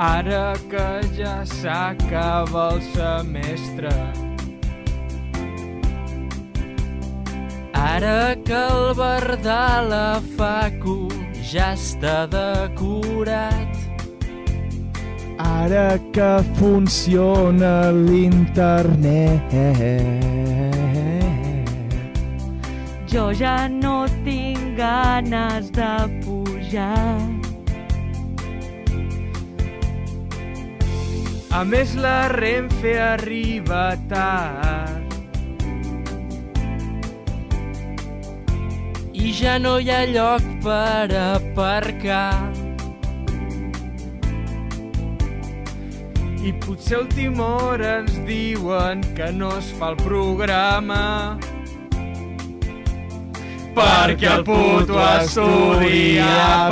Ara que ja s'acaba el semestre. Ara que el bar de la facu ja està decorat. Ara que funciona l'internet. Jo ja no tinc ganes de pujar. A més, la Renfe arriba tard. I ja no hi ha lloc per aparcar. I potser a última hora ens diuen que no es fa el programa perquè el puto estudi ha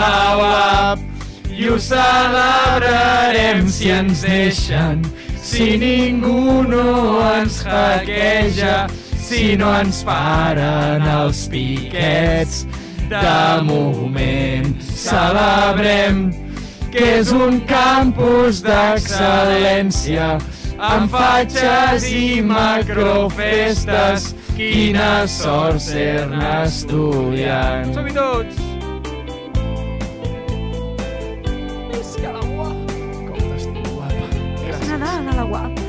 La UAP i ho celebrarem si ens deixen, si ningú no ens hackeja, si no ens paren els piquets. De moment celebrem que és un campus d'excel·lència amb fatxes i macrofestes. Quina sort ser-ne estudiant. Som-hi tots! What.